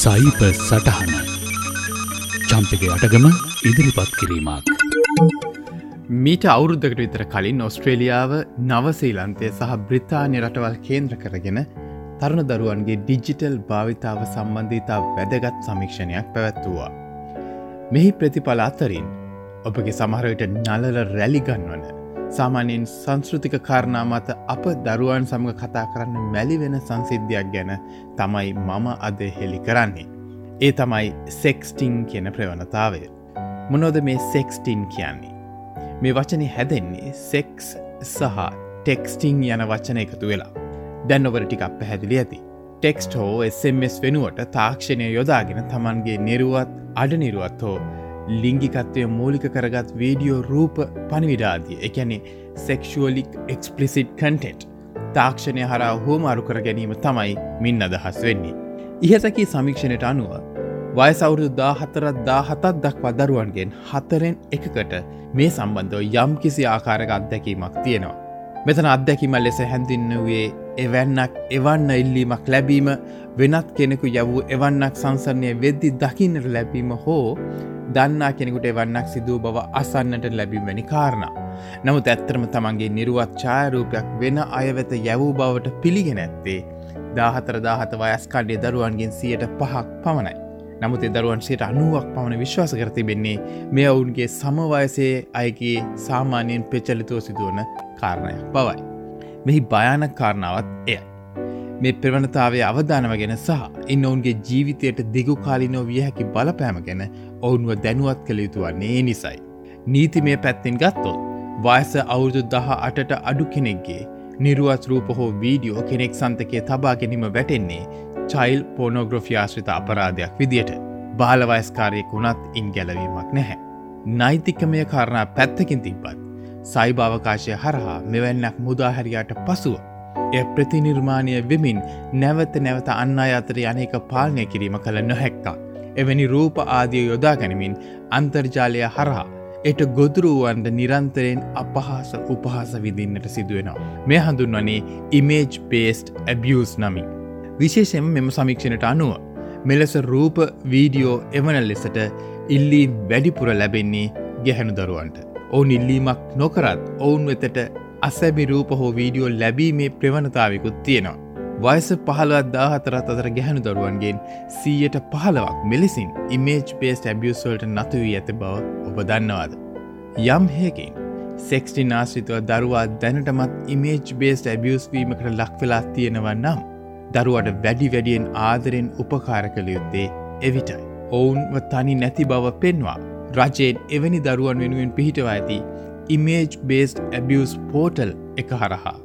සයිප සටහන චම්පක අටගම ඉදිරිපත් කිරීමක්. මීට අවුරුද්ධකට විතර කලින් ඔස්ට්‍රේලියාව නවසීලන්තය සහ බ්‍රතාානය රටවල් කේන්ද්‍ර කරගෙන තරුණ දරුවන්ගේ ඩිජිටල් භාවිතාව සම්බන්ධීතා වැදගත් සමීක්ෂණයක් පැවැත්තුවා. මෙහි ප්‍රතිඵල අතරින් ඔබගේ සමහරයට නලල රැලිගන්වන සාමාන්‍යයෙන් සංස්ෘතික කාරණා මත අප දරුවන් සමඟ කතා කරන්න මැලි වෙන සංසිද්ධයක් ගැන තමයි මම අද හෙළි කරන්නේ. ඒ තමයි සෙක්ස්ටිං කියන ප්‍රවණතාවය. මොනොද මේ සෙක්ස්ටින් කියන්නේ. මේ වචනය හැදෙන්නේ සෙක්ස් සහ ටෙක්ස්ටිං යන වචන එකතු වෙලා. දැන් ඔවර ටිකක් පැහැදිලි ඇති. ටෙක්ස්ට හෝ SMS වෙනුවට තාක්ෂණය යොදාගෙන තමන්ගේ නිරුවත් අඩ නිරුවත් හෝ ලිංගිකත්වය මූලික කරගත් වීඩියෝ රූප පනිවිඩාදිය එකැනෙ සෙක්ෂුවලික් එක්ස්පලිසිට් කන්ටෙට් තාක්ෂණය හරා හෝමාරු කර ගැනීම තමයි මින් අදහස් වෙන්නේ. ඉහතකී සමීක්ෂණයට අනුව වයසවුරුදු දා හතරත් දා හතත් දක්වා දරුවන්ගෙන් හතරෙන් එකකට මේ සම්බන්ධව යම් කිසි ආකාරක අත්දැකීමක් තියෙනවා. මෙතන අත්දැකීම ලෙස හැඳින්නවේ එවැන්නක් එවන්න ඉල්ලීමක් ලැබීම වෙනත් කෙනෙකු යවූ එවන්නක් සංසරණය වෙද්දි දකින්නට ලැබීම හෝ දන්නා කෙනෙකුට එවන්නක් සිදුව බව අසන්නට ලැබිමැනි කාරණ. නමුත් ඇත්තරම තමන්ගේ නිරුවත් ඡායරූපයක් වෙන අයවෙත යැවූ බවට පිළිගෙන ඇත්තේ දාහතර දාහත වයස්කාඩේ දරුවන්ගෙන් සියයට පහක් පමණයි. නමුත් දරුවන් සියට අනුවක් පමණ විශ්වාස කර තිබෙන්නේ මෙ ඔවුන්ගේ සමවයසේ අයගේ සාමාන්‍යයෙන් පෙචලිතුව සිදුවන කාරණයක් බවයි. මෙහි භයානක් කාරණාවත් එය. මේ ප්‍රවණතාවේ අවධානව ගැන සහ ඉන්න ඔවුන්ගේ ජීවිතයට දිගු කාලිනෝ විය හැකි බලපෑම ගැන ඔවුන්ව දැනුවත් කළ යුතු වන්නේ ඒ නිසයි. නීති මේ පැත්තිෙන් ගත්තොත් වයස අවුරුදු දහ අටට අඩු කෙනෙක්ගේ නිරුවත් රූප හෝ වීඩියෝ කෙනෙක් සන්තකය තබා ගැනීම වැටෙන්නේ චයිල් පෝනෝග්‍රොෆියාශ්‍රිත අපරාධයක් විදියට බාලවයස්කාරයෙක් වුණත් ඉන් ගැලවීමක් නැහැ. නෛතිකමය කාරණා පැත්තකින් තිබ්බත් සයිභාවකාශය හරහා මෙවැන්නක් මුදාහැරයාට පසුව එය ප්‍රතිනිර්මාණය වෙමින් නැවත නැවත අන්න අතර යනක පාලනය කිරීම කළ නොහැක්කා. එවැනි රූප ආදිය යොදා ගැනමින් අන්තර්ජාලය හරහා එට ගොදුරුවන්ට නිරන්තරයෙන් අපහාස උපහාස විදින්නට සිදුවෙනවා. මේ හඳුන්වනේ ඉමේජ් පේස්ට් ඇබියස් නමින්. විශේෂෙන් මෙම සමීක්ෂණට අනුව මෙලෙස රූප වීඩියෝ එවන ලෙසට ඉල්ලී වැඩිපුර ලැබෙන්නේ ගැහැනු දරුවන්ට. ඔවුන් ඉල්ලීමක් නොකරත් ඔවුන් වෙතට අසැබි රූප හෝ වීඩියෝ ලැබීමේ ප්‍රවණතාවකුත් තියෙනවා. වයස පහලවත් දාහතරත් අතර ගැහනු දරුවන්ගෙන් සීයට පහලවක් මෙලෙසින් ඉමේජ් පේස් ඇබියස්වල්ට නතු වී ඇත බව ඔබ දන්නවාද. යම් හයකින් සෙක්ස්ටින් ආශ්‍රිතව දරුවා දැනටමත් ඉමේජ් බේස් ඇබියස්වීමකට ලක්වෙලා තියෙනවා නම් දරුවට වැඩි වැඩියෙන් ආදරෙන් උපකාර කළ යුත්තේ එවිටයි. ඔවුන්ව තනි නැති බව පෙන්වා රජයෙන් එවැනි දරුවන් වෙනුවෙන් පිහිටවා ඇති ඉමේජ් බේස්ඩ් ඇබියස් පෝටල් එක හරහා.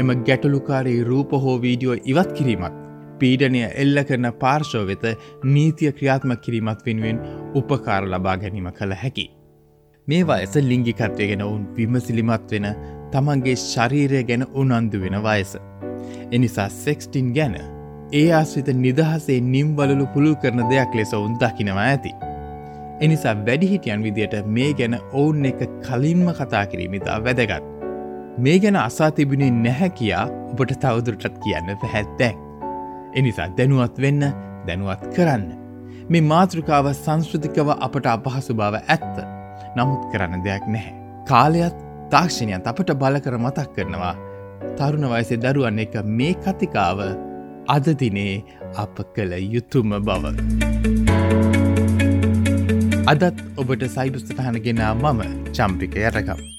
එම ගැටලුකාරී රූප හෝ වීඩියෝ ඉවත් කිරීමත් පීඩනය එල්ල කරන පාර්ශව වෙත නීතිය ක්‍රියාත්ම කිරීමත් වෙනුවෙන් උපකාර ලබා ගැනීම කළ හැකි. මේ වයස ලිංගිකත්වය ගැන ඔවුන් විමසිලිමත් වෙන තමන්ගේ ශරීරය ගැන උනන්දු වෙන වයස. එනිසා සෙක්ස්ටින් ගැන ඒ ආශ්‍රිත නිදහසේ නිම්වලු පුළුල් කරන දෙයක් ලෙස ඔවුන් දකිනවා ඇති. එනිසා වැඩිහිටියන් විදියට මේ ගැන ඔවුන් එක කලින්ම කතා කිරීමිතා වැදගත්. මේ ගැන අසා තිබුණේ නැහැ කියා ඔබට තවදුරටත් කියන්න පැහැත්තැක්. එනිසා දැනුවත් වෙන්න දැනුවත් කරන්න. මේ මාතෘකාව සංස්කෘතිකව අපට අපහසු බව ඇත්ත නමුත් කරන්න දෙයක් නැහැ. කාලයත් තාක්ෂණයන් අපට බල කර මතක් කරනවා තරුණ වයසේ දරුවන් එක මේ කතිකාව අදදිනේ අප කළ යුතුම බව. අදත් ඔබට සයිබුස්තහන ගෙනා මම චම්පික යරකම්.